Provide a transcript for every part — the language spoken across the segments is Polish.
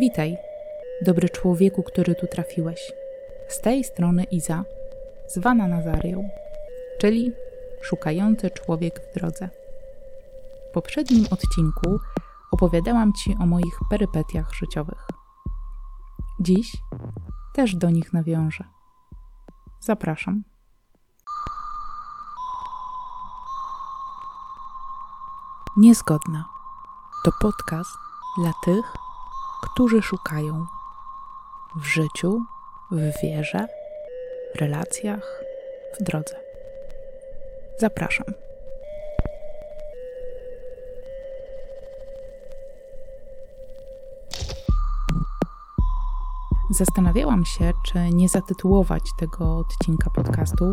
Witaj, dobry człowieku, który tu trafiłeś. Z tej strony Iza, zwana Nazarią, czyli szukający człowiek w drodze. W poprzednim odcinku opowiadałam Ci o moich perypetiach życiowych. Dziś też do nich nawiążę. Zapraszam. Niezgodna to podcast dla tych, którzy szukają w życiu, w wierze, w relacjach, w drodze. Zapraszam. Zastanawiałam się, czy nie zatytułować tego odcinka podcastu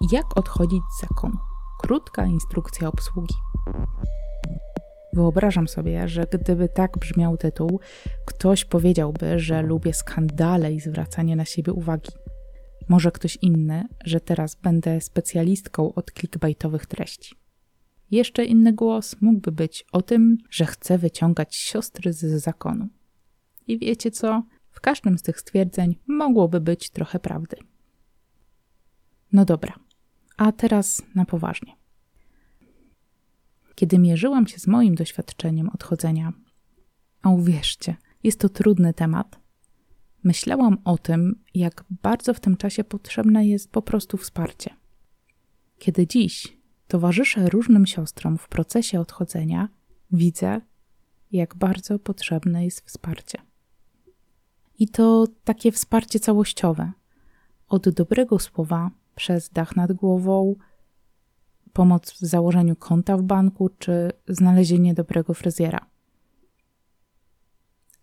Jak odchodzić z zakonu. Krótka instrukcja obsługi. Wyobrażam sobie, że gdyby tak brzmiał tytuł, ktoś powiedziałby, że lubię skandale i zwracanie na siebie uwagi. Może ktoś inny, że teraz będę specjalistką od clickbaitowych treści. Jeszcze inny głos mógłby być o tym, że chcę wyciągać siostry z zakonu. I wiecie co? W każdym z tych stwierdzeń mogłoby być trochę prawdy. No dobra, a teraz na poważnie. Kiedy mierzyłam się z moim doświadczeniem odchodzenia, a uwierzcie, jest to trudny temat, myślałam o tym, jak bardzo w tym czasie potrzebne jest po prostu wsparcie. Kiedy dziś towarzyszę różnym siostrom w procesie odchodzenia, widzę, jak bardzo potrzebne jest wsparcie. I to takie wsparcie całościowe. Od dobrego słowa, przez dach nad głową, pomoc w założeniu konta w banku czy znalezienie dobrego fryzjera.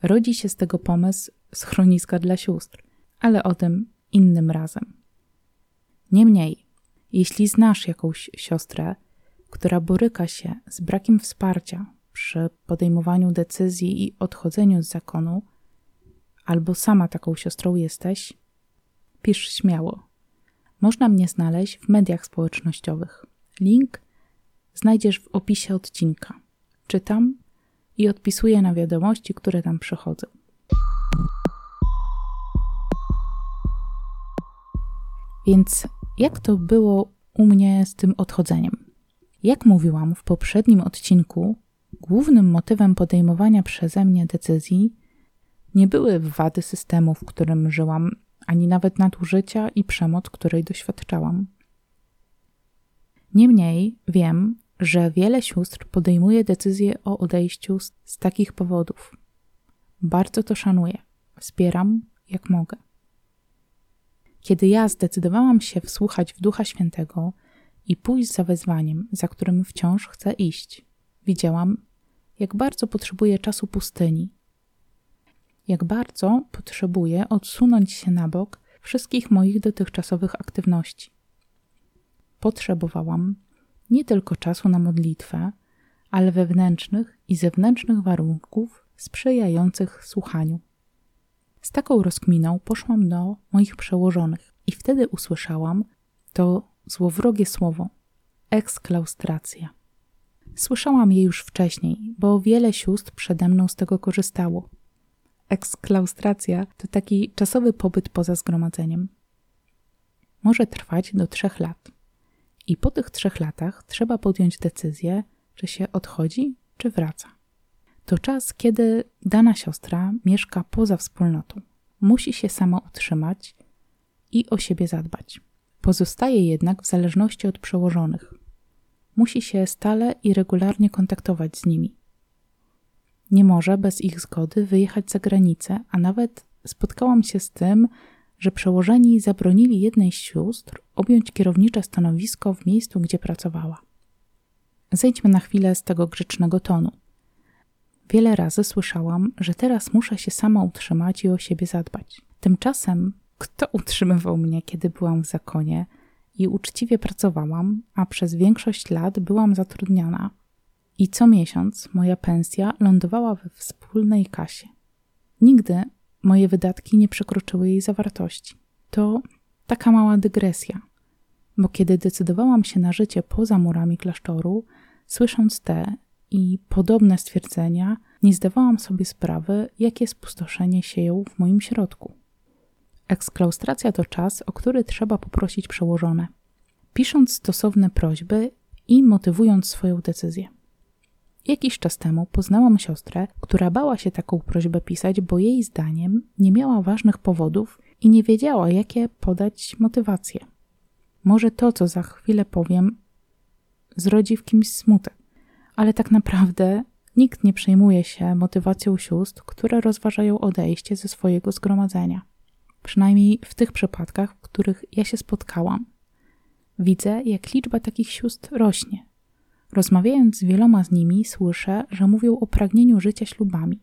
Rodzi się z tego pomysł schroniska dla sióstr, ale o tym innym razem. Niemniej, jeśli znasz jakąś siostrę, która boryka się z brakiem wsparcia przy podejmowaniu decyzji i odchodzeniu z zakonu, albo sama taką siostrą jesteś, pisz śmiało. Można mnie znaleźć w mediach społecznościowych. Link znajdziesz w opisie odcinka. Czytam i odpisuję na wiadomości, które tam przychodzą. Więc jak to było u mnie z tym odchodzeniem? Jak mówiłam w poprzednim odcinku, głównym motywem podejmowania przeze mnie decyzji nie były wady systemu, w którym żyłam, ani nawet nadużycia i przemoc, której doświadczałam. Niemniej wiem, że wiele sióstr podejmuje decyzję o odejściu z, z takich powodów. Bardzo to szanuję. Wspieram jak mogę. Kiedy ja zdecydowałam się wsłuchać w Ducha Świętego i pójść za wezwaniem, za którym wciąż chcę iść, widziałam, jak bardzo potrzebuję czasu pustyni, jak bardzo potrzebuję odsunąć się na bok wszystkich moich dotychczasowych aktywności. Potrzebowałam nie tylko czasu na modlitwę, ale wewnętrznych i zewnętrznych warunków sprzyjających słuchaniu. Z taką rozkminą poszłam do moich przełożonych i wtedy usłyszałam to złowrogie słowo eksklaustracja. Słyszałam je już wcześniej, bo wiele sióstr przede mną z tego korzystało. Eksklaustracja to taki czasowy pobyt poza zgromadzeniem. Może trwać do trzech lat. I po tych trzech latach trzeba podjąć decyzję, czy się odchodzi, czy wraca. To czas, kiedy dana siostra mieszka poza wspólnotą. Musi się sama utrzymać i o siebie zadbać. Pozostaje jednak w zależności od przełożonych. Musi się stale i regularnie kontaktować z nimi. Nie może bez ich zgody wyjechać za granicę, a nawet spotkałam się z tym, że przełożeni zabronili jednej z sióstr objąć kierownicze stanowisko w miejscu, gdzie pracowała. Zejdźmy na chwilę z tego grzecznego tonu. Wiele razy słyszałam, że teraz muszę się sama utrzymać i o siebie zadbać. Tymczasem, kto utrzymywał mnie, kiedy byłam w zakonie i uczciwie pracowałam, a przez większość lat byłam zatrudniona? I co miesiąc moja pensja lądowała we wspólnej kasie. Nigdy moje wydatki nie przekroczyły jej zawartości. To taka mała dygresja, bo kiedy decydowałam się na życie poza murami klasztoru, słysząc te i podobne stwierdzenia, nie zdawałam sobie sprawy, jakie spustoszenie sieją w moim środku. Eksklaustracja to czas, o który trzeba poprosić przełożone, pisząc stosowne prośby i motywując swoją decyzję. Jakiś czas temu poznałam siostrę, która bała się taką prośbę pisać, bo jej zdaniem nie miała ważnych powodów i nie wiedziała, jakie podać motywacje. Może to, co za chwilę powiem, zrodzi w kimś smutek, ale tak naprawdę nikt nie przejmuje się motywacją sióstr, które rozważają odejście ze swojego zgromadzenia. Przynajmniej w tych przypadkach, w których ja się spotkałam. Widzę, jak liczba takich sióstr rośnie. Rozmawiając z wieloma z nimi, słyszę, że mówią o pragnieniu życia ślubami,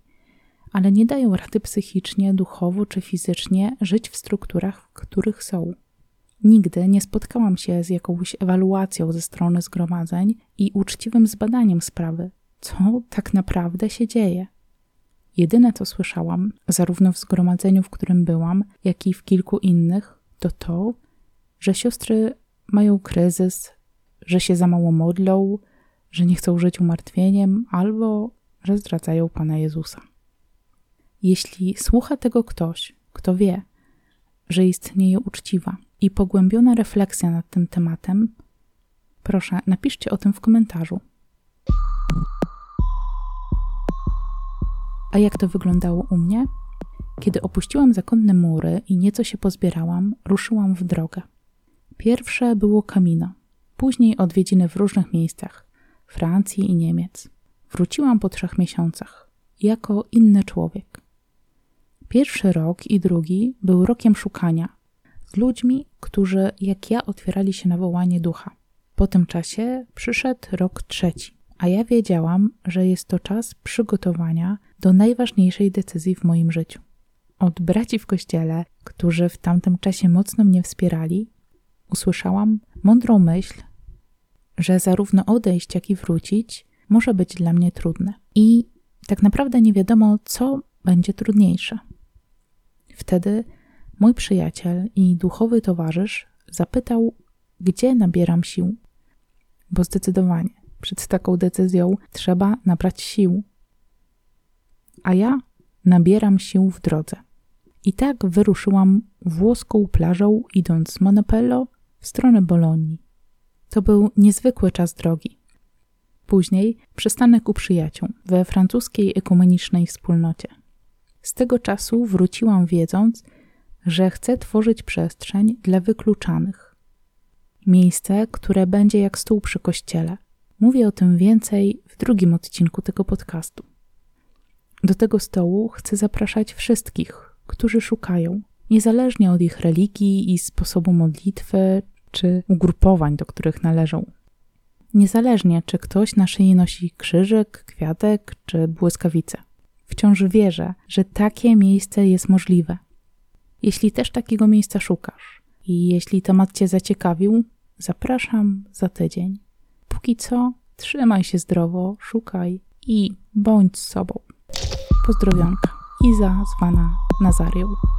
ale nie dają rady psychicznie, duchowo czy fizycznie żyć w strukturach, w których są. Nigdy nie spotkałam się z jakąś ewaluacją ze strony zgromadzeń i uczciwym zbadaniem sprawy, co tak naprawdę się dzieje. Jedyne co słyszałam, zarówno w zgromadzeniu, w którym byłam, jak i w kilku innych, to to, że siostry mają kryzys, że się za mało modlą, że nie chcą żyć umartwieniem albo że zdradzają Pana Jezusa. Jeśli słucha tego ktoś, kto wie, że istnieje uczciwa i pogłębiona refleksja nad tym tematem, proszę napiszcie o tym w komentarzu. A jak to wyglądało u mnie? Kiedy opuściłam zakonne mury i nieco się pozbierałam, ruszyłam w drogę. Pierwsze było Camino, później odwiedziny w różnych miejscach Francji i Niemiec. Wróciłam po trzech miesiącach, jako inny człowiek. Pierwszy rok i drugi był rokiem szukania z ludźmi, którzy jak ja otwierali się na wołanie ducha. Po tym czasie przyszedł rok trzeci, a ja wiedziałam, że jest to czas przygotowania do najważniejszej decyzji w moim życiu. Od braci w kościele, którzy w tamtym czasie mocno mnie wspierali, usłyszałam mądrą myśl, że zarówno odejść, jak i wrócić może być dla mnie trudne. I tak naprawdę nie wiadomo, co będzie trudniejsze. Wtedy mój przyjaciel i duchowy towarzysz zapytał, gdzie nabieram sił, bo zdecydowanie przed taką decyzją trzeba nabrać sił. A ja nabieram sił w drodze. I tak wyruszyłam włoską plażą, idąc z Monopello w stronę Bolonii. To był niezwykły czas drogi. Później przystanek u przyjaciół we francuskiej ekumenicznej wspólnocie. Z tego czasu wróciłam wiedząc, że chcę tworzyć przestrzeń dla wykluczanych. Miejsce, które będzie jak stół przy kościele. Mówię o tym więcej w drugim odcinku tego podcastu. Do tego stołu chcę zapraszać wszystkich, którzy szukają, niezależnie od ich religii i sposobu modlitwy czy ugrupowań, do których należą. Niezależnie, czy ktoś na szyi nosi krzyżyk, kwiatek czy błyskawice. Wciąż wierzę, że takie miejsce jest możliwe. Jeśli też takiego miejsca szukasz i jeśli temat Cię zaciekawił, zapraszam za tydzień. Póki co, trzymaj się zdrowo, szukaj i bądź sobą. Pozdrowionka. Iza zwana Nazarią.